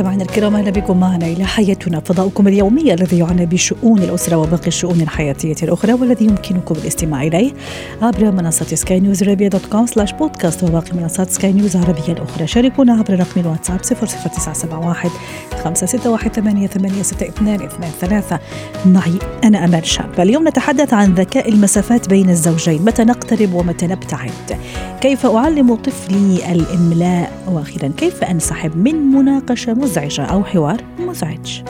مستمعينا الكرام أهلا بكم معنا إلى حياتنا فضاؤكم اليومي الذي يعنى بشؤون الأسرة وباقي الشؤون الحياتية الأخرى والذي يمكنكم الاستماع إليه عبر منصة سكاي نيوز عربيه dot com slash podcast وباقي منصات سكاي نيوز العربية الأخرى. شاركونا عبر رقم الواتساب 00971 561 886223 معي أنا أمال شاب. اليوم نتحدث عن ذكاء المسافات بين الزوجين. متى نقترب ومتى نبتعد؟ كيف أعلم طفلي الإملاء؟ وأخيرا كيف أنسحب من مناقشة مزعجة أو حوار مزعج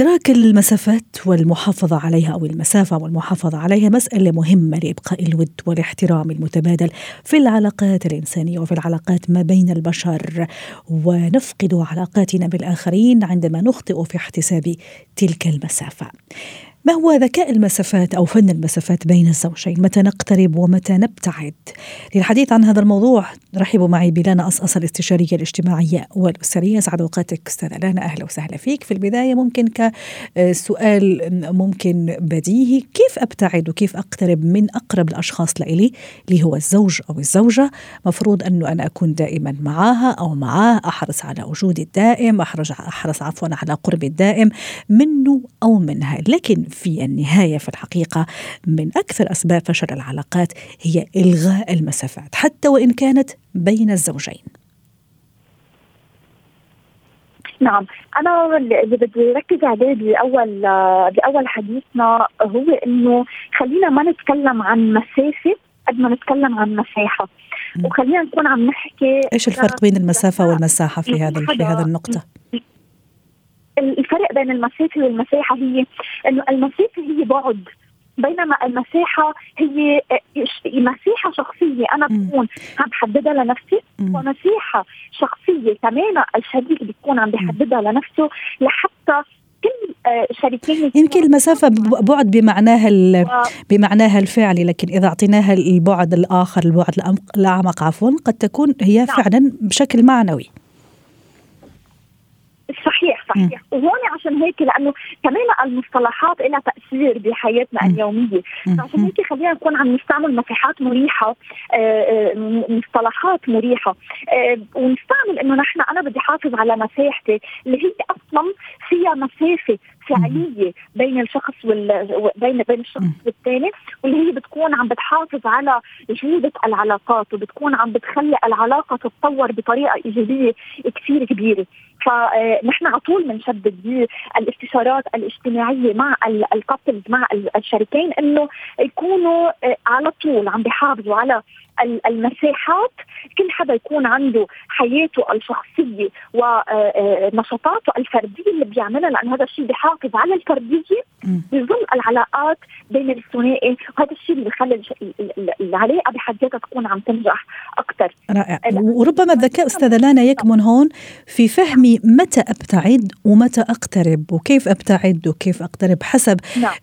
إدراك المسافات والمحافظة عليها أو المسافة والمحافظة عليها مسألة مهمة لإبقاء الود والاحترام المتبادل في العلاقات الإنسانية وفي العلاقات ما بين البشر ونفقد علاقاتنا بالآخرين عندما نخطئ في احتساب تلك المسافة. ما هو ذكاء المسافات أو فن المسافات بين الزوجين؟ متى نقترب ومتى نبتعد؟ للحديث عن هذا الموضوع رحبوا معي بلانا أصأص الاستشارية الاجتماعية والأسرية اسعد اوقاتك أستاذة لانا أهلا وسهلا فيك في البداية ممكن كسؤال ممكن بديهي كيف أبتعد وكيف أقترب من أقرب الأشخاص لإلي اللي هو الزوج أو الزوجة مفروض انه أنا أكون دائما معاها أو معاه أحرص على وجودي الدائم أحرص عفوا على قربي الدائم منه أو منها لكن في النهاية في الحقيقة من أكثر أسباب فشل العلاقات هي إلغاء المسافات حتى وإن كانت بين الزوجين. نعم أنا اللي بدي ركز عليه بأول بأول حديثنا هو إنه خلينا ما نتكلم عن مسافة قد ما نتكلم عن مساحة وخلينا نكون عم نحكي إيش الفرق بين المسافة والمساحة في هذا في هذه النقطة؟ الفرق بين المسافه والمساحه هي إنه المسافه هي بعد بينما المساحة هي مساحة شخصية أنا بكون عم بحددها لنفسي ومساحة شخصية كمان الشريك بيكون عم بحددها لنفسه لحتى كل شريكين يمكن المسافة بعد بمعناها بمعناها الفعلي لكن إذا أعطيناها البعد الآخر البعد الأعمق عفوا قد تكون هي نعم. فعلا بشكل معنوي. صحيح. صحيح. وهون عشان هيك لأنه كمان المصطلحات لها تأثير بحياتنا اليومية. فعشان هيك خلينا نكون عم نستعمل مساحات مريحة آه، آه، مصطلحات مريحة. آه، ونستعمل إنه نحن أنا بدي احافظ على مساحتي اللي هي أصلا فيها مسافة فعلية بين الشخص وال بين بين الشخص والثاني واللي هي بتكون عم بتحافظ على جوده العلاقات وبتكون عم بتخلي العلاقة تتطور بطريقة إيجابية كثير كبيرة. فنحن على طول بنشدد الاستشارات الاجتماعية مع الكابلز مع الشريكين إنه يكونوا آه، على طول عم بيحافظوا على المساحات كل حدا يكون عنده حياته الشخصية ونشاطاته الفردية اللي بيعملها لأن هذا الشيء بيحافظ على الفردية بظل العلاقات بين الثنائي وهذا الشيء اللي بخلي العلاقة بحد ذاتها تكون عم تنجح أكثر رائع. وربما الذكاء أستاذة لانا يكمن هون في فهمي متى أبتعد ومتى أقترب وكيف أبتعد وكيف أقترب حسب نعم.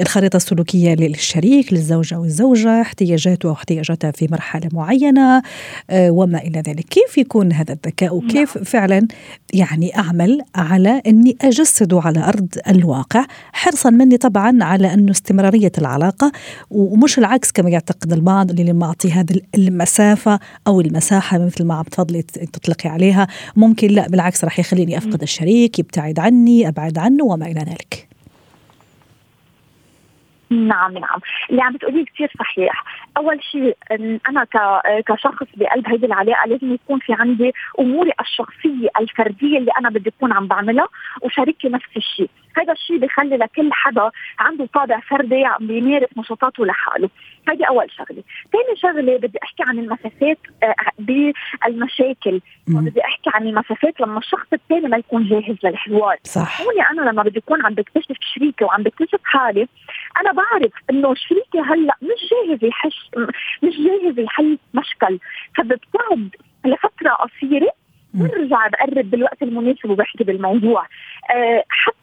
الخريطة السلوكية للشريك للزوجة والزوجة احتياجاته واحتياجاتها في مرحلة معينة آه، وما إلى ذلك. كيف يكون هذا الذكاء؟ وكيف نعم. فعلا يعني أعمل على إني اجسده على أرض الواقع حرصا مني طبعا على انه استمرارية العلاقة ومش العكس كما يعتقد البعض اللي لما أعطي هذه المسافة أو المساحة مثل ما عم تفضلي تطلقي عليها ممكن لا بالعكس راح يخليني أفقد الشريك يبتعد عني أبعد عنه وما إلى ذلك. نعم نعم. اللي عم بتقوليه كثير صحيح. أول شيء أنا كشخص بقلب هذه العلاقة لازم يكون في عندي أموري الشخصية الفردية اللي أنا بدي أكون عم بعملها وشريكي نفس الشيء. هذا الشيء بخلي لكل حدا عنده طابع فردي عم بيمارس نشاطاته لحاله. هذه أول شغلة. ثاني شغلة بدي أحكي عن المسافات آه، بالمشاكل بدي أحكي عن المسافات لما الشخص الثاني ما يكون جاهز للحوار. صح. هون أنا لما بدي أكون عم بكتشف شريكي وعم بكتشف حالي أنا بعرف إنه شريكي هلأ مش جاهز يحش مش جاهز يحل مشكل. فببتعد لفترة قصيرة برجع بقرب بالوقت المناسب وبحكي بالموضوع أه حتى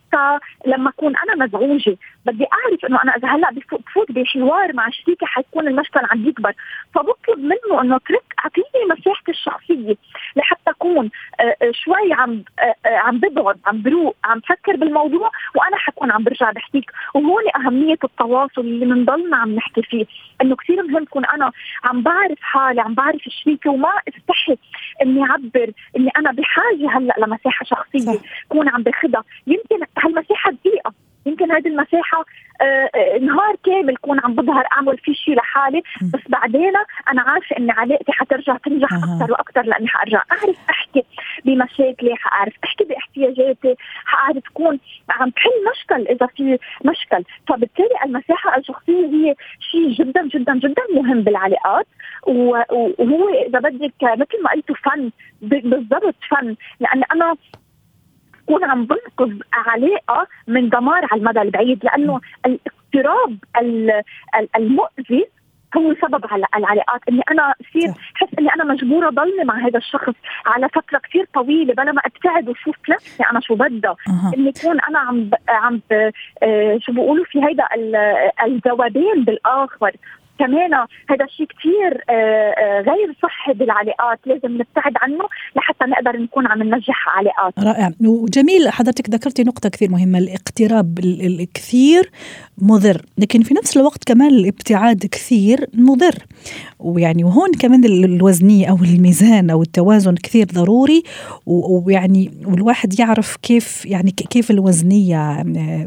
لما أكون أنا مزعوجة بدي أعرف إنه أنا إذا هلأ بفوت بحوار مع شريكي حيكون المشكل عم يكبر. فبطلب منه إنه اترك أعطيني مساحتي الشخصية لحتى أكون آه، آه، شوي عم آه، عم ببعد عم بروق عم بفكر بالموضوع وأنا حكون عم برجع بحكيك. وهون أهمية التواصل اللي بنضلنا عم نحكي فيه إنه كثير مهم كون أنا عم بعرف حالي عم بعرف شريكي وما استحي إني أعبر إني أنا بحاجة هلأ لمساحة شخصية كون عم باخذها يمكن هالمساحة دقيقه يمكن هذه المساحة آه, آه، نهار كامل كون عم بظهر أعمل في شيء لحالي بس بعدين أنا عارفة ان علاقتي حترجع تنجح أه. أكثر وأكثر لأني حأرجع. اعرف أحكي بمشاكلي حأعرف أحكي باحتياجاتي حأعرف كون عم بحل مشكل إذا في مشكل. فبالتالي المساحة الشخصية هي شيء جدا جدا جدا مهم بالعلاقات. وهو إذا بدك مثل ما قلتوا فن بالضبط فن. لأن أنا تكون عم بنقذ علاقه من دمار على المدى البعيد لأنه الاقتراب المؤذي هو سبب على العلاقات. إني أنا اصير احس إني أنا مجبورة ضلني مع هذا الشخص على فترة كثير طويلة بلا ما أبتعد وشوف نفسي أنا شو بدها. أه. إني يكون أنا عم ب... عم ب... آه شو بيقولوا في هيدا الذوبان بالآخر. كمان هذا الشيء كثير آه، آه، غير صحي بالعلاقات. لازم نبتعد عنه لحتى نقدر نكون عم ننجح علاقات. رائع. وجميل حضرتك ذكرتي نقطة كثير مهمة الاقتراب الكثير مضر. لكن في نفس الوقت كمان الابتعاد كثير مضر. ويعني وهون كمان الوزنية أو الميزان أو التوازن كثير ضروري. ويعني والواحد يعرف كيف يعني كيف الوزنية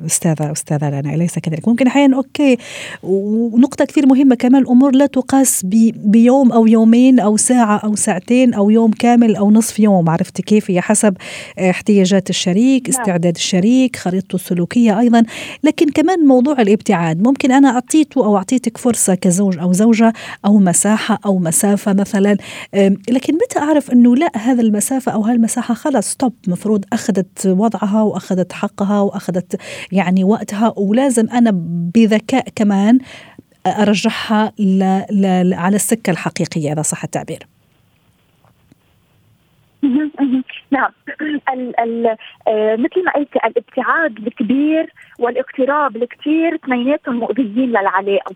أستاذة أستاذة لنا أليس كذلك؟ ممكن أحيانا okay. ونقطة كثير مهمة كمان الأمور لا تقاس بيوم أو يومين أو ساعة أو ساعتين أو يوم كامل أو نصف يوم. عرفت كيف؟ هي حسب احتياجات الشريك نعم. استعداد الشريك خريطته السلوكية أيضا. لكن كمان موضوع الابتعاد. ممكن أنا أعطيته أو أعطيتك فرصة كزوج أو زوجة أو مساحة أو مسافة مثلا. لكن متى أعرف أنه لا هذا المسافة أو هالمساحة خلص stop مفروض أخذت وضعها وأخذت حقها وأخذت يعني وقتها. ولازم أنا بذكاء كمان ارجعها ل... ل... على السكة الحقيقية إذا صح التعبير. نعم. ال ال آه مثل ما قلت الابتعاد الكبير والاقتراب الكثير اثنيناتهم مؤذيين للعلاقة.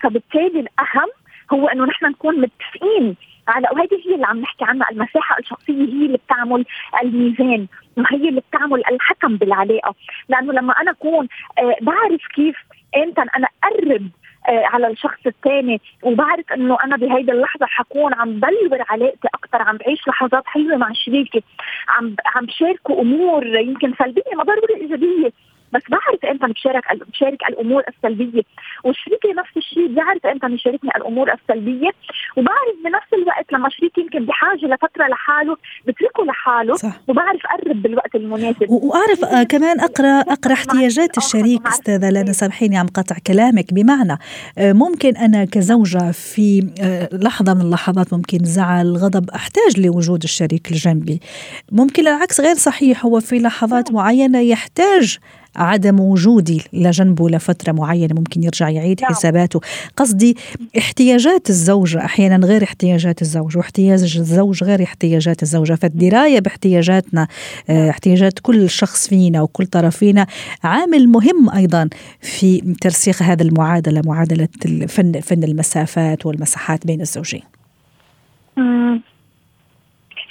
فبالتالي الأهم هو إنه نحن نكون متفقين على وهذه هي اللي عم نحكي عنها المساحة الشخصية هي اللي بتعمل الميزان وهي اللي بتعمل الحكم بالعلاقة. لأنه لما أنا أكون آه بعرف كيف إمتى أنا أقرب على الشخص الثاني. وبعرف إنه أنا بهيدي اللحظة حكون عم بلور علاقتي أكثر عم بعيش لحظات حلوة مع شريكي عم عم بشاركه أمور يمكن سلبية ما ضروري إيجابية. بس بعرف إمتى بشارك بشارك الأمور السلبية. وشريكي نفس الشيء بيعرف إمتى يشاركني الأمور السلبية. وبعرف بنفس الوقت لما شريكي يمكن بحاجة لفترة لحاله بتركه لحاله صح. وبعرف أقرب بالوقت المناسب. وأعرف آه كمان أقرأ أقرأ احتياجات الشريك أستاذة لنا سامحيني عم قطع كلامك. بمعنى آه ممكن أنا كزوجة في آه لحظة من اللحظات ممكن زعل غضب أحتاج لوجود الشريك الجنبي. ممكن العكس غير صحيح هو في لحظات معينة يحتاج عدم وجودي لجنبه لفتره معينة ممكن يرجع يعيد نعم. حساباته قصدي احتياجات الزوجه أحيانا غير احتياجات الزوج واحتياج الزوج غير احتياجات الزوجة فالدراية باحتياجاتنا. آه احتياجات كل شخص فينا وكل طرف فينا عامل مهم أيضا في ترسيخ هذه المعادلة معادلة فن فن المسافات والمساحات بين الزوجين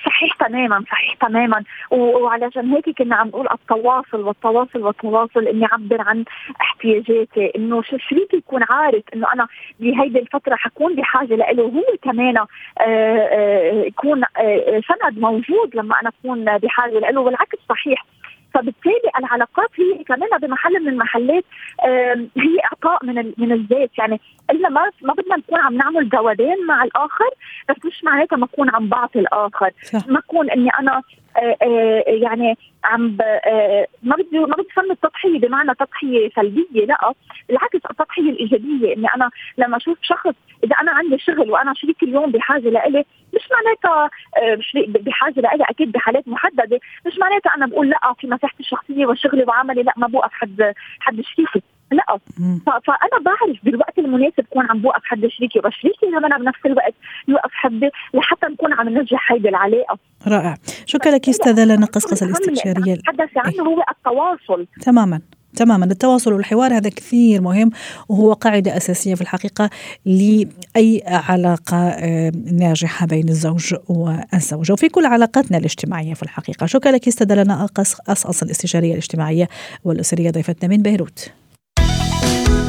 صحيح تماما صحيح تماما. وعلشان هيك كنا عم نقول التواصل والتواصل والتواصل إني أعبر عن احتياجاتي إنه شريكي يكون عارف إنه أنا بهيدي الفترة حكون بحاجة له وهو كمان آه، آه، يكون آه، سند موجود لما أنا أكون بحاجة له والعكس صحيح. فبالتالي العلاقات هي كمان بمحل من المحلات هي إعطاء من من الذات. يعني إلا ما ما بدنا نكون عم نعمل جوابين مع الآخر بس مش معناتها ما اكون عم بعطي الآخر. صح. ما اكون إني أنا يعني عم ما بدي ما بدي فن التضحية بمعنى تضحية سلبية لا. بالعكس التضحية الإيجابية إني أنا لما أشوف شخص إذا أنا عندي شغل وأنا شريك اليوم بحاجة لإلي مش معناتها بحاجة لإلي أكيد بحالات محددة. مش معناتها أنا بقول لا في مساحتي الشخصية وشغلي وعملي لا ما بوقف حد حد شريكي. لا. فأنا بعرف بالوقت المناسب كون عم بوقف حد شريكي وشريكي كمان بنفس الوقت يوقف حدي لحتى نكون عم ننجح هيدي العلاقة. رائع. شكرا لك أستاذة لنا قصقصة الاستشارية. نتحدث عنه هو التواصل. تماما تماما. التواصل والحوار هذا كثير مهم وهو قاعدة أساسية في الحقيقة لأي علاقة آه، ناجحة بين الزوج والزوجة وفي كل علاقاتنا الاجتماعية في الحقيقة. شكرا لك أستاذة لنا أقص الاستشارية الاجتماعية والأسرية ضيفتنا من بيروت.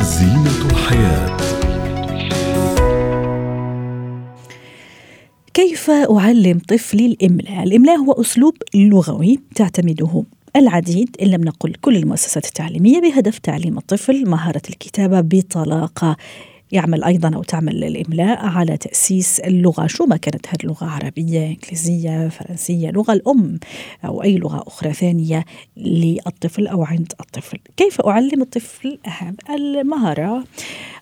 زينة الحياة كيف أعلم طفلي الإملاء؟ الإملاء هو أسلوب لغوي تعتمده العديد إن لم نقل كل المؤسسات التعليمية بهدف تعليم الطفل مهارة الكتابة بطلاقة يعمل أيضا أو تعمل الإملاء على تأسيس اللغة. شو ما كانت هذه اللغة؟ عربية إنجليزية فرنسية لغة الأم أو أي لغة أخرى ثانية للطفل أو عند الطفل. كيف أعلم الطفل هذه المهارة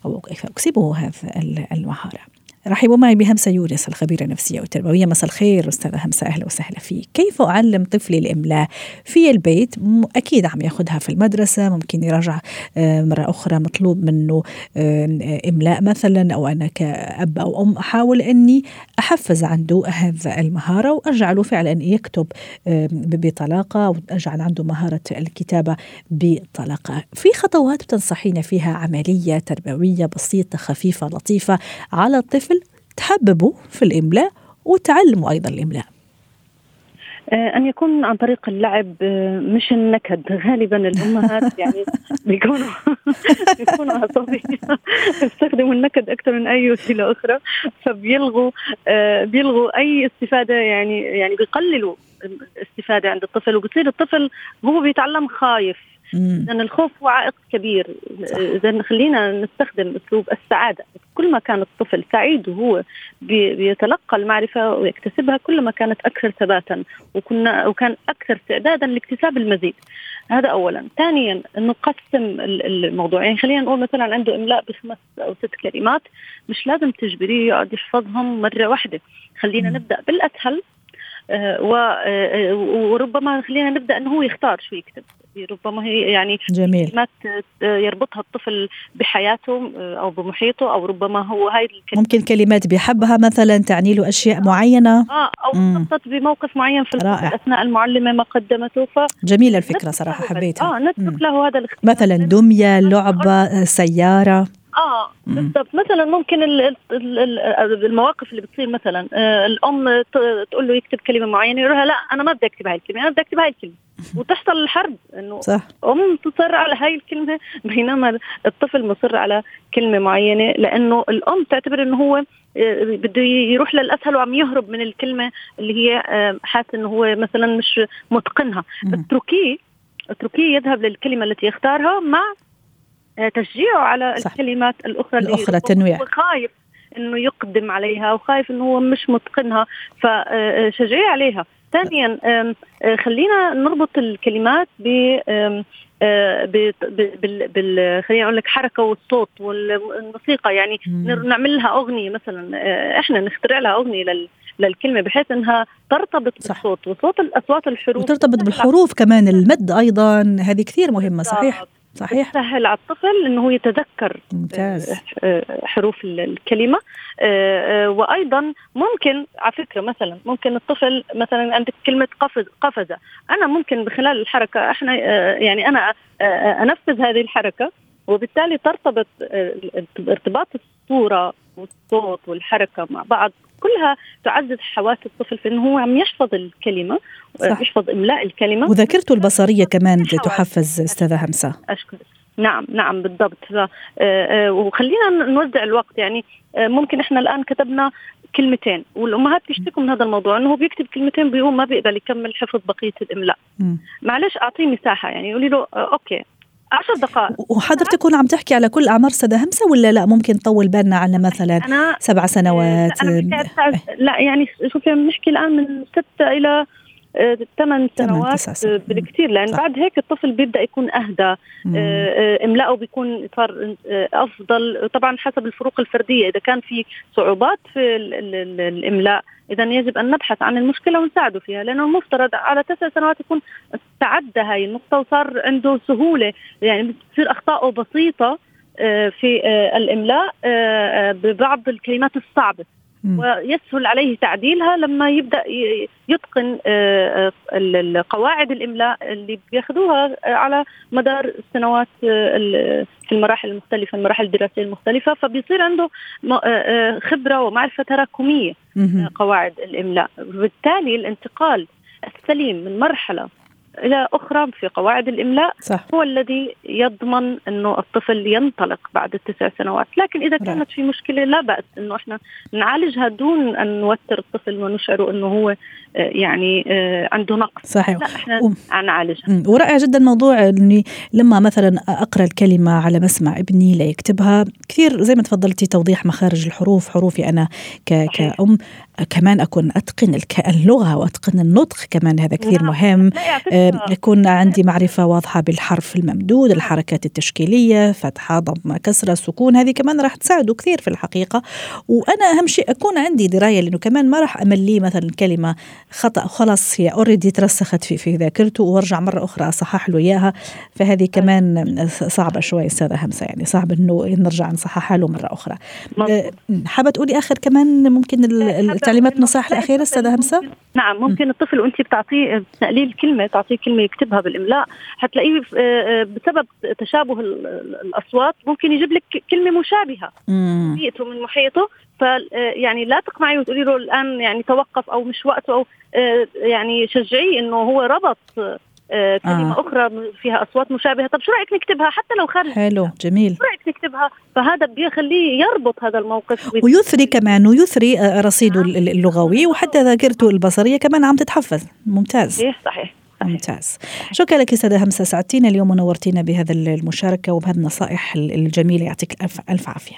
أو كيف أكسبه هذه المهارة؟ رحبوا معي بهمسة يونس الخبيرة النفسية والتربوية. مساء الخير أستاذة همسة أهلا وسهلا فيك. كيف أعلم طفلي الإملاء؟ في البيت أكيد عم ياخذها في المدرسة ممكن يراجع آه، مرة أخرى مطلوب منه آه، إملاء مثلا أو أنا كأب أو أم أحاول أني أحفز عنده هذا المهارة وأجعله فعلا يكتب آه، بطلاقة وأجعل عنده مهارة الكتابة بطلاقة. في خطوات بتنصحينا فيها عملية تربوية بسيطة خفيفة لطيفة على الطفل؟ تحببوا في الإملاء وتعلموا أيضا الإملاء. آه، أن يكون عن طريق اللعب آه، مش النكد. غالبا الأمهات يعني بيكونوا بيكونوا عصبية يستخدموا النكد أكثر من أي وسيلة أخرى. فبيلغوا آه، بيلغوا أي استفادة يعني يعني بيقللوا الاستفادة عند الطفل. وبصير الطفل هو بيتعلم خايف. لأن الخوف هو عائق كبير. إذا خلينا نستخدم أسلوب السعادة. كل ما كان الطفل سعيد وهو بيتلقى المعرفة ويكتسبها كل ما كانت أكثر ثباتا وكنا وكان أكثر استعدادا لاكتساب المزيد. هذا أولا. ثانيا نقسم الموضوع. يعني خلينا نقول مثلا عنده إملاء بخمس أو ست كلمات مش لازم تجبريه يقعد يحفظهم مرة واحدة. خلينا نبدأ بالأسهل آه، آه، وربما خلينا نبدأ إنه هو يختار شو يكتب. ربما هي يعني جميل. كلمات يربطها الطفل بحياته آه، أو بمحيطه أو ربما هو هاي الكلمات ممكن كلمات بيحبها مثلا تعني له أشياء معينة. آه أو خطط بموقف معين في رائع. اثناء المعلمة ما قدمته ف جميله الفكرة صراحة حبيتها. آه نترك له هذا الاختيار. مثلا دمية لعبة سيارة. آه بالضبط. مثلا ممكن المواقف اللي بتصير مثلا آه، الأم تقول له يكتب كلمة معينة يقول لها لا أنا ما بدي أكتب هاي الكلمة أنا بدي أكتب هاي الكلمة. وتحصل الحرب إنه صح. أم تصر على هاي الكلمة بينما الطفل مصر على كلمة معينة لأنه الأم تعتبر إنه هو آه، بده يروح للأسهل وعم يهرب من الكلمة اللي هي حاسس إنه هو مثلا مش متقنها. اتركيه اتركيه يذهب للكلمة التي يختارها مع تشجيعه على صح. الكلمات الأخرى الأخرى تنويع. خايف إنه يقدم عليها وخايف إنه هو مش متقنها فشجعيه عليها. ثانيا خلينا نربط الكلمات ب بال خلينا أقول لك حركة والصوت والموسيقى. يعني نعمل لها أغنية مثلا. إحنا نخترع لها أغنية لل للكلمة بحيث إنها ترتبط صح. بالصوت وصوت الأصوات الحروف. وترتبط بالحروف كمان المد أيضا هذه كثير مهمة صحيح؟ صحيح. تسهل على الطفل إنه هو يتذكر ممتاز. آه، آه، حروف الكلمة. آه، وأيضا ممكن على فكرة مثلا ممكن الطفل مثلا عندك كلمة قفز قفزة. أنا ممكن بخلال الحركة إحنا يعني أنا أنفذ هذه الحركة وبالتالي ترتبط ارتباط الصورة والصوت والحركة مع بعض. كلها تعزز حواس الطفل في إنه هو عم يحفظ الكلمة صح. يحفظ إملاء الكلمة. وذاكرته البصرية كمان تحفز أستاذة همسة. أشكرك. نعم نعم بالضبط. آه، آه، وخلينا نوزع الوقت. يعني آه، ممكن إحنا الآن كتبنا كلمتين والأمهات بيشتكوا من هذا الموضوع إنه هو بيكتب كلمتين بيقوم ما بيقدر يكمل حفظ بقية الإملاء. معلش أعطيه مساحة. يعني قولي له أوكي. عشر دقائق. وحضرتك كون عم تحكي على كل أعمار سدى همسة ولا لا؟ ممكن نطول بالنا على مثلا أنا سبع سنوات أنا لا يعني شوفي بنحكي الآن من ستة إلى ثمان سنوات بالكثير لأن صح. بعد هيك الطفل بيبدأ يكون أهدى املاؤه بيكون صار أفضل. طبعا حسب الفروق الفردية إذا كان في صعوبات في الاملاء إذا يجب أن نبحث عن المشكلة ونساعده فيها لأنه المفترض على تسع سنوات يكون تعدى هاي النقطة وصار عنده سهولة. يعني بتصير اخطائه بسيطة آه، في آه، الاملاء آه، ببعض الكلمات الصعبة. ويسهل عليه تعديلها لما يبدأ يتقن قواعد الإملاء اللي بياخذوها على مدار السنوات في المراحل المختلفة المراحل الدراسية المختلفة فبيصير عنده خبرة ومعرفة تراكمية قواعد الإملاء. وبالتالي الانتقال السليم من مرحلة إلى أخرى في قواعد الإملاء صح. هو الذي يضمن إنه الطفل ينطلق بعد التسع سنوات، لكن إذا كانت في مشكلة لا بأس إنه إحنا نعالجها دون أن نوتر الطفل ونشعره إنه هو آه، يعني آه، عنده نقص. صحيح. لا إحنا و... نعالجها. ورائع جدا موضوع إني لما مثلا أقرأ الكلمة على مسمع ابني ليكتبها كثير زي ما تفضلتي توضيح مخارج الحروف حروفي أنا ك... كأم. كمان أكون أتقن اللغة وأتقن النطق كمان هذا كثير نعم. مهم. يكون عندي معرفة واضحة بالحرف الممدود الحركات التشكيلية فتحة ضم كسرة سكون هذه كمان راح تساعده كثير في الحقيقة. وأنا أهم شيء أكون عندي دراية لأنه كمان ما راح أمليه مثلا كلمة خطأ خلاص هي اوريدي ترسخت في في ذاكرته وأرجع مرة أخرى أصحح له إياها. فهذه كمان صعبة شوي أستاذة همسة يعني صعب إنه نرجع نصححها له مرة أخرى. أه، حابة تقولي آخر كمان ممكن التعليمات النصائح الأخيرة أستاذة همسة؟ نعم ممكن الطفل وأنت بتعطيه تقليل كلمة تعطيه كلمة يكتبها بالإملاء. حتلاقيه آه، آه، بسبب تشابه الأصوات ممكن يجيب لك كلمة مشابهة بيئته من محيطه. ف آه، يعني لا تقنعيه وتقولي له الآن يعني توقف أو مش وقته أو يعني شجعيه إنه هو ربط كلمة آه. أخرى فيها أصوات مشابهة. طب شو رأيك نكتبها؟ حتى لو خارج. حلو جميل. شو رأيك نكتبها؟ فهذا بيخليه يربط هذا الموقف ويثري كمان ويثري رصيده اللغوي وحتى ذاكرته البصرية كمان عم تتحفز ممتاز. صحيح صحيح. ممتاز. شكرا لك سيدة همسة سعدتينا اليوم ونورتينا بهذا المشاركة وبهذه النصائح الجميلة. يعطيك ألف, ألف عافية.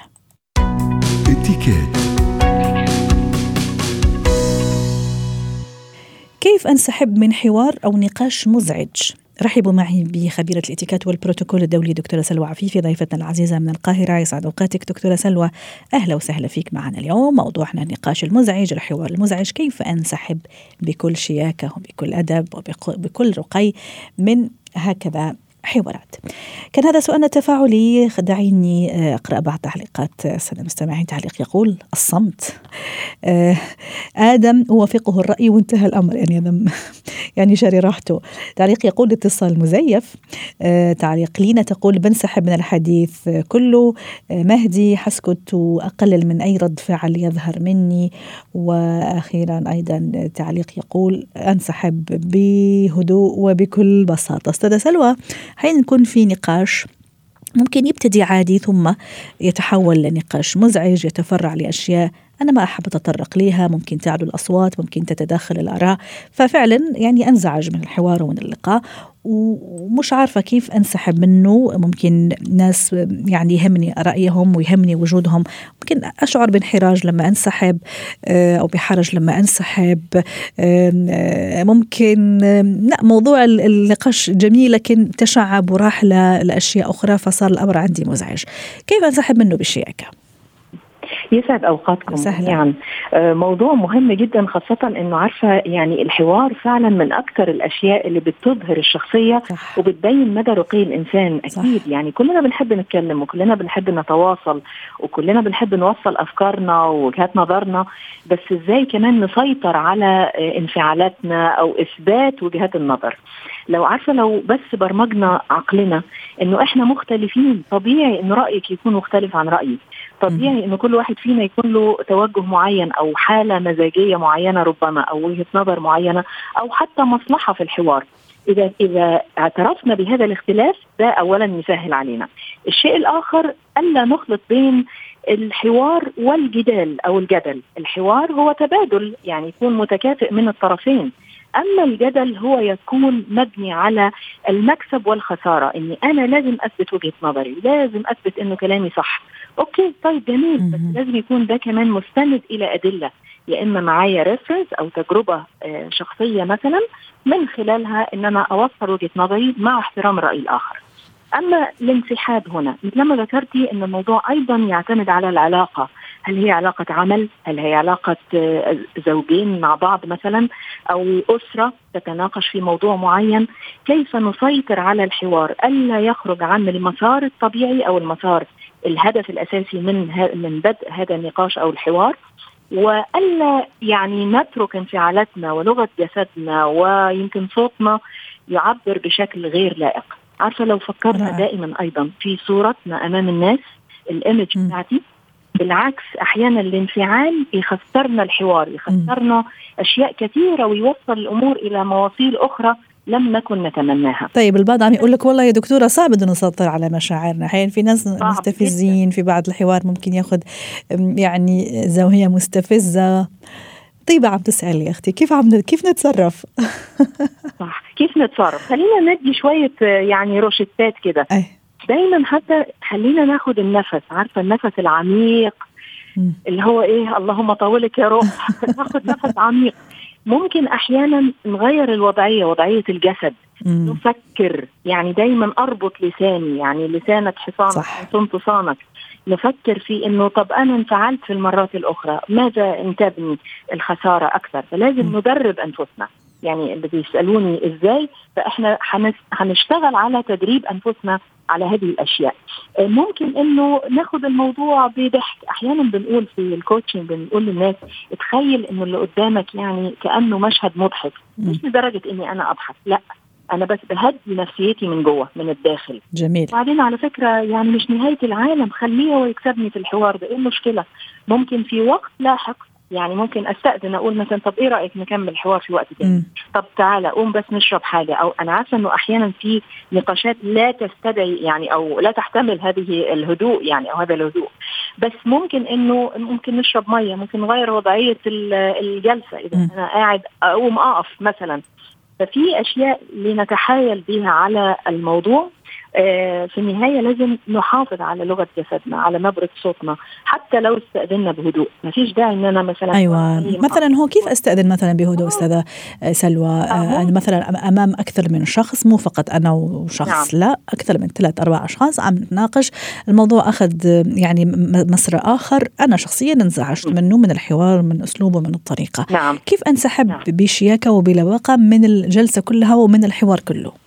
كيف أنسحب من حوار أو نقاش مزعج؟ رحبوا معي بخبيرة الإتيكات والبروتوكول الدولي دكتورة سلوى عفيفي ضيفتنا العزيزة من القاهرة. يسعد أوقاتك دكتورة سلوى. أهلا وسهلا فيك معنا اليوم. موضوعنا النقاش المزعج الحوار المزعج. كيف أنسحب بكل شياكة وبكل أدب وبكل رقي من هكذا حوارات. كان هذا سؤالنا التفاعلي. دعيني آه، أقرأ بعض تعليقات السادة المستمعين تعليق يقول الصمت. آه، آدم أوافقه الرأي وانتهى الأمر. يعني يعني شاري راحته. تعليق يقول اتصال مزيف. آه، تعليق لينا تقول بنسحب من الحديث كله. مهدي حسكت وأقلل من أي رد فعل يظهر مني. وأخيرا أيضا تعليق يقول أنسحب بهدوء وبكل بساطة. أستاذة سلوى حين نكون في نقاش ممكن يبتدي عادي ثم يتحول لنقاش مزعج يتفرع لأشياء أنا ما أحب أتطرق ليها ممكن تعلو الأصوات ممكن تتداخل الآراء. ففعلا يعني أنزعج من الحوار ومن اللقاء ومش عارفة كيف أنسحب منه. ممكن ناس يعني يهمني رأيهم ويهمني وجودهم. ممكن أشعر بانحراج لما أنسحب آه، أو بحرج لما أنسحب. آه، ممكن لا موضوع النقاش جميل لكن تشعب وراح لأشياء أخرى فصار الأمر عندي مزعج. كيف أنسحب منه بالشياكة؟ يسعد أوقاتكم سهلا يعني موضوع مهم جدا خاصة إنه عارفة يعني الحوار فعلا من أكثر الأشياء اللي بتظهر الشخصية صح. وبتبين مدى رقي الإنسان. أكيد صح. يعني كلنا بنحب نتكلم وكلنا بنحب نتواصل وكلنا بنحب نوصل أفكارنا ووجهات نظرنا بس إزاي كمان نسيطر على آه، انفعالاتنا أو إثبات وجهات النظر؟ لو عارفة لو بس برمجنا عقلنا إنه إحنا مختلفين طبيعي إن رأيك يكون مختلف عن رايي طبيعي إن كل واحد فينا يكون له توجه معين أو حالة مزاجية معينة ربما أو وجهة نظر معينة أو حتى مصلحة في الحوار. إذا إذا اعترفنا بهذا الاختلاف ده اولا يسهل علينا. الشيء الآخر ألا نخلط بين الحوار والجدال أو الجدل. الحوار هو تبادل يعني يكون متكافئ من الطرفين. أما الجدل هو يكون مبني على المكسب والخسارة إني أنا لازم أثبت وجهة نظري لازم أثبت إنه كلامي صح. okay طيب جميل بس لازم يكون ده كمان مستند إلى أدلة يا إما معايا reference أو تجربة آه، شخصية مثلا من خلالها إن أنا اوصل وجهة نظري مع احترام الراي الآخر. أما الانسحاب هنا مثل ما ذكرتي إن الموضوع أيضا يعتمد على العلاقة. هل هي علاقة عمل؟ هل هي علاقة آه، زوجين مع بعض مثلا؟ أو أسرة تتناقش في موضوع معين؟ كيف نسيطر على الحوار؟ ألا يخرج عن المسار الطبيعي أو المسار الهدف الأساسي من من بدء هذا النقاش أو الحوار؟ وألا يعني نترك انفعالاتنا ولغة جسدنا ويمكن صوتنا يعبر بشكل غير لائق. عارفة لو فكرنا دائما أيضا في صورتنا أمام الناس الإيمج بتاعتي بالعكس أحيانا الانفعال يخسرنا الحوار يخسرنا أشياء كثيرة ويوصل الأمور إلى مواصيل أخرى لم نكن نتمناها. طيب البعض عم يقول لك والله يا دكتورة صعب إنه نسيطر على مشاعرنا. أحيانا في ناس مستفزين في بعض الحوار ممكن ياخذ يعني زاوية مستفزة. طيبة عم تسأل يا أختي كيف عم كيف نتصرف؟ صح كيف نتصرف؟ خلينا ندي شوية يعني روشتات كده. دايما حتى خلينا ناخد النفس عارفة النفس العميق اللي هو إيه اللهم طولك يا روح ناخد نفس عميق. ممكن أحيانا نغير الوضعية وضعية الجسد. مم. نفكر. يعني دايما أربط لساني يعني لسانك حصانك حصنت صانك نفكر في إنه طب أنا انفعلت في المرات الأخرى. ماذا انتبني؟ الخسارة أكثر. فلازم ندرب أنفسنا. يعني اللي بيسألوني إزاي فإحنا هنشتغل على تدريب أنفسنا على هذه الأشياء. آه، ممكن إنه ناخذ الموضوع بضحك. أحيانا بنقول في الكوتشنج بنقول للناس تخيل إنه اللي قدامك يعني كأنه مشهد مضحك. مش لدرجة إني أنا أضحك لأ. أنا بس بهدي نفسيتي من جوه من الداخل. جميل. بعدين على فكرة يعني مش نهاية العالم خليه هو يكسبني في الحوار ده إيه المشكلة؟ ممكن في وقت لاحق يعني ممكن أستأذن أقول مثلا طب إيه رأيك نكمل الحوار في وقت تاني؟ طب تعالى قوم بس نشرب حاجة. أو أنا عارفة إنه أحيانا في نقاشات لا تستدعي يعني أو لا تحتمل هذه الهدوء يعني أو هذا الهدوء. بس ممكن إنه ممكن نشرب مية ممكن نغير وضعية الجلسة. إذا م. أنا قاعد أقوم أقف مثلا. ففي أشياء لنتحايل بها على الموضوع. في النهاية لازم نحافظ على لغة جسدنا على نبرة صوتنا حتى لو استأذنا بهدوء. ما فيش داعي إن أنا مثلا أيوه. مثلا هو كيف أستأذن مثلا بهدوء أستاذة سلوى؟ آه مثلا أمام أكثر من شخص مو فقط أنا وشخص نعم. لا أكثر من ثلاث أربع أشخاص عم نتناقش. الموضوع أخذ يعني مسرى آخر. أنا شخصيا انزعجت منه من الحوار من أسلوبه من الطريقة. نعم. كيف أنسحب نعم. بشياكة وبلباقة من الجلسة كلها ومن الحوار كله؟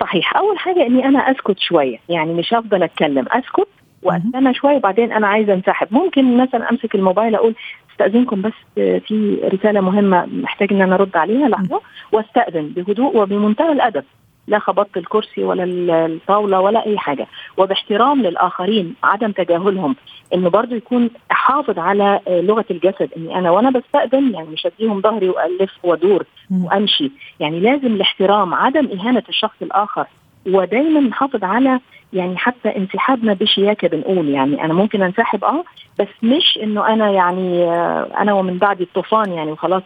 صحيح. أول حاجة إني أنا أسكت شوية. يعني مش هفضل أتكلم. أسكت وأستنى شوية وبعدين أنا عايزة انسحب. ممكن مثلا أمسك الموبايل أقول استأذنكم بس في رسالة مهمة محتاج إن أنا أرد عليها. لحظة. وأستأذن بهدوء وبمنتهى الأدب. لا خبطت الكرسي ولا الطاولة ولا أي حاجة. وباحترام للآخرين عدم تجاهلهم إنه برضه يكون حافظ على لغة الجسد. إني أنا وأنا بستأذن يعني مش أديهم ظهري وألف وأدور وأمشي. يعني لازم الاحترام عدم إهانة الشخص الآخر. ودايما نحافظ على يعني حتى انسحابنا بشياكة بنقول. يعني أنا ممكن انسحب آه بس مش إنه أنا يعني آه، أنا ومن بعد الطوفان يعني وخلاص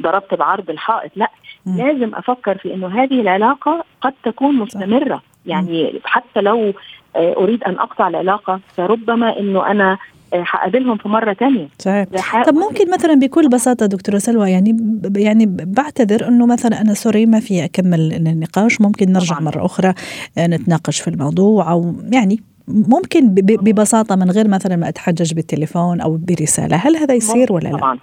ضربت بعرض الحائط. لا م. لازم أفكر في إنه هذه العلاقة قد تكون مستمرة. يعني حتى لو آه، أريد أن أقطع العلاقة فربما إنه أنا حقابلهم في مرة ثانية صحيح. طب ممكن مثلا بكل بساطة دكتورة سلوى يعني يعني بعتذر إنه مثلا أنا سوري ما في أكمل النقاش. ممكن نرجع طبعا. مرة أخرى آه، نتناقش في الموضوع أو يعني ممكن ببساطة من غير مثلا ما أتحجج بالتليفون أو برسالة. هل هذا يصير ولا لا؟ طبعا.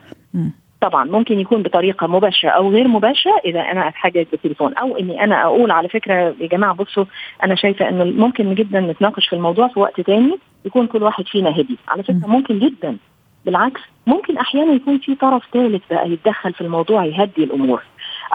طبعا ممكن يكون بطريقة مباشرة أو غير مباشرة إذا أنا أتحجج بالتليفون. أو إني أنا أقول على فكرة يا جماعة بصوا أنا شايفة إنه ممكن جدا نتناقش في الموضوع في وقت تاني يكون كل واحد فينا هدي. على فكرة ممكن جدا. بالعكس ممكن أحيانا يكون في طرف ثالث بقى يتدخل في الموضوع يهدي الأمور.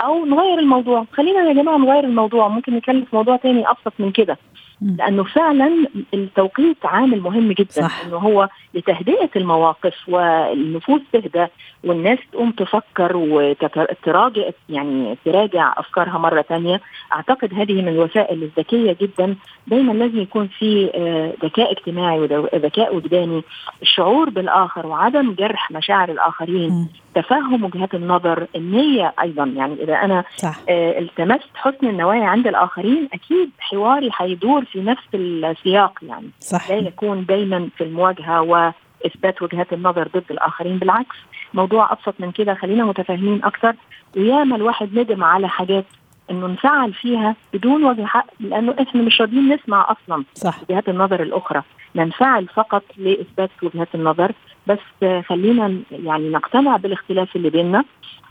أو نغير الموضوع. خلينا يا جماعة نغير الموضوع. ممكن نتكلم في موضوع تاني أبسط من كده. لأنه فعلا التوقيت عامل مهم جدا صح. إنه هو لتهدئة المواقف والنفوس تهدى والناس تقوم تفكر وتراجع يعني تراجع أفكارها مرة ثانية أعتقد هذه من الوسائل الذكية جدا دايما لازم يكون في آه، ذكاء اجتماعي وذكاء وجداني الشعور بالآخر وعدم جرح مشاعر الآخرين م. تفهم وجهات النظر النية أيضا يعني إذا أنا صح. آه التمست حسن النوايا عند الآخرين أكيد حواري هيدور في نفس السياق يعني صح. لا يكون دايما في المواجهة و اثبات وجهات النظر ضد الآخرين بالعكس موضوع أبسط من كده خلينا متفاهمين أكثر وياما الواحد ندم على حاجات إنه نفعل فيها بدون وجه حق لأنه إحنا مش راضيين نسمع أصلا صح. وجهات النظر الأخرى. ننفعل فقط لإثبات وجهات النظر بس خلينا يعني نقتنع بالاختلاف اللي بيننا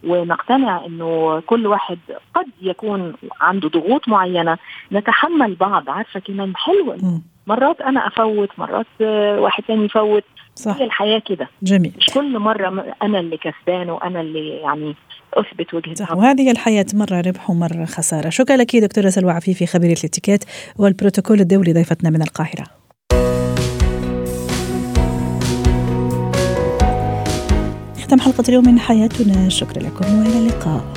ونقتنع إنه كل واحد قد يكون عنده ضغوط معينة. نتحمل بعض عارفة كمان حلو مرات أنا أفوت مرات واحد ثاني يفوت. صح. هي الحياة كده. جميل. مش كل مرة أنا اللي كسبان وأنا اللي يعني أثبت وجهة صح. وهذه الحياة مرة ربح ومرة خسارة. شكرا لك دكتورة سلوى عفيفي خبيرة الاتيكيت والبروتوكول الدولي ضيفتنا من القاهرة. ختم حلقة اليوم من حياتنا. شكرا لكم وإلى اللقاء.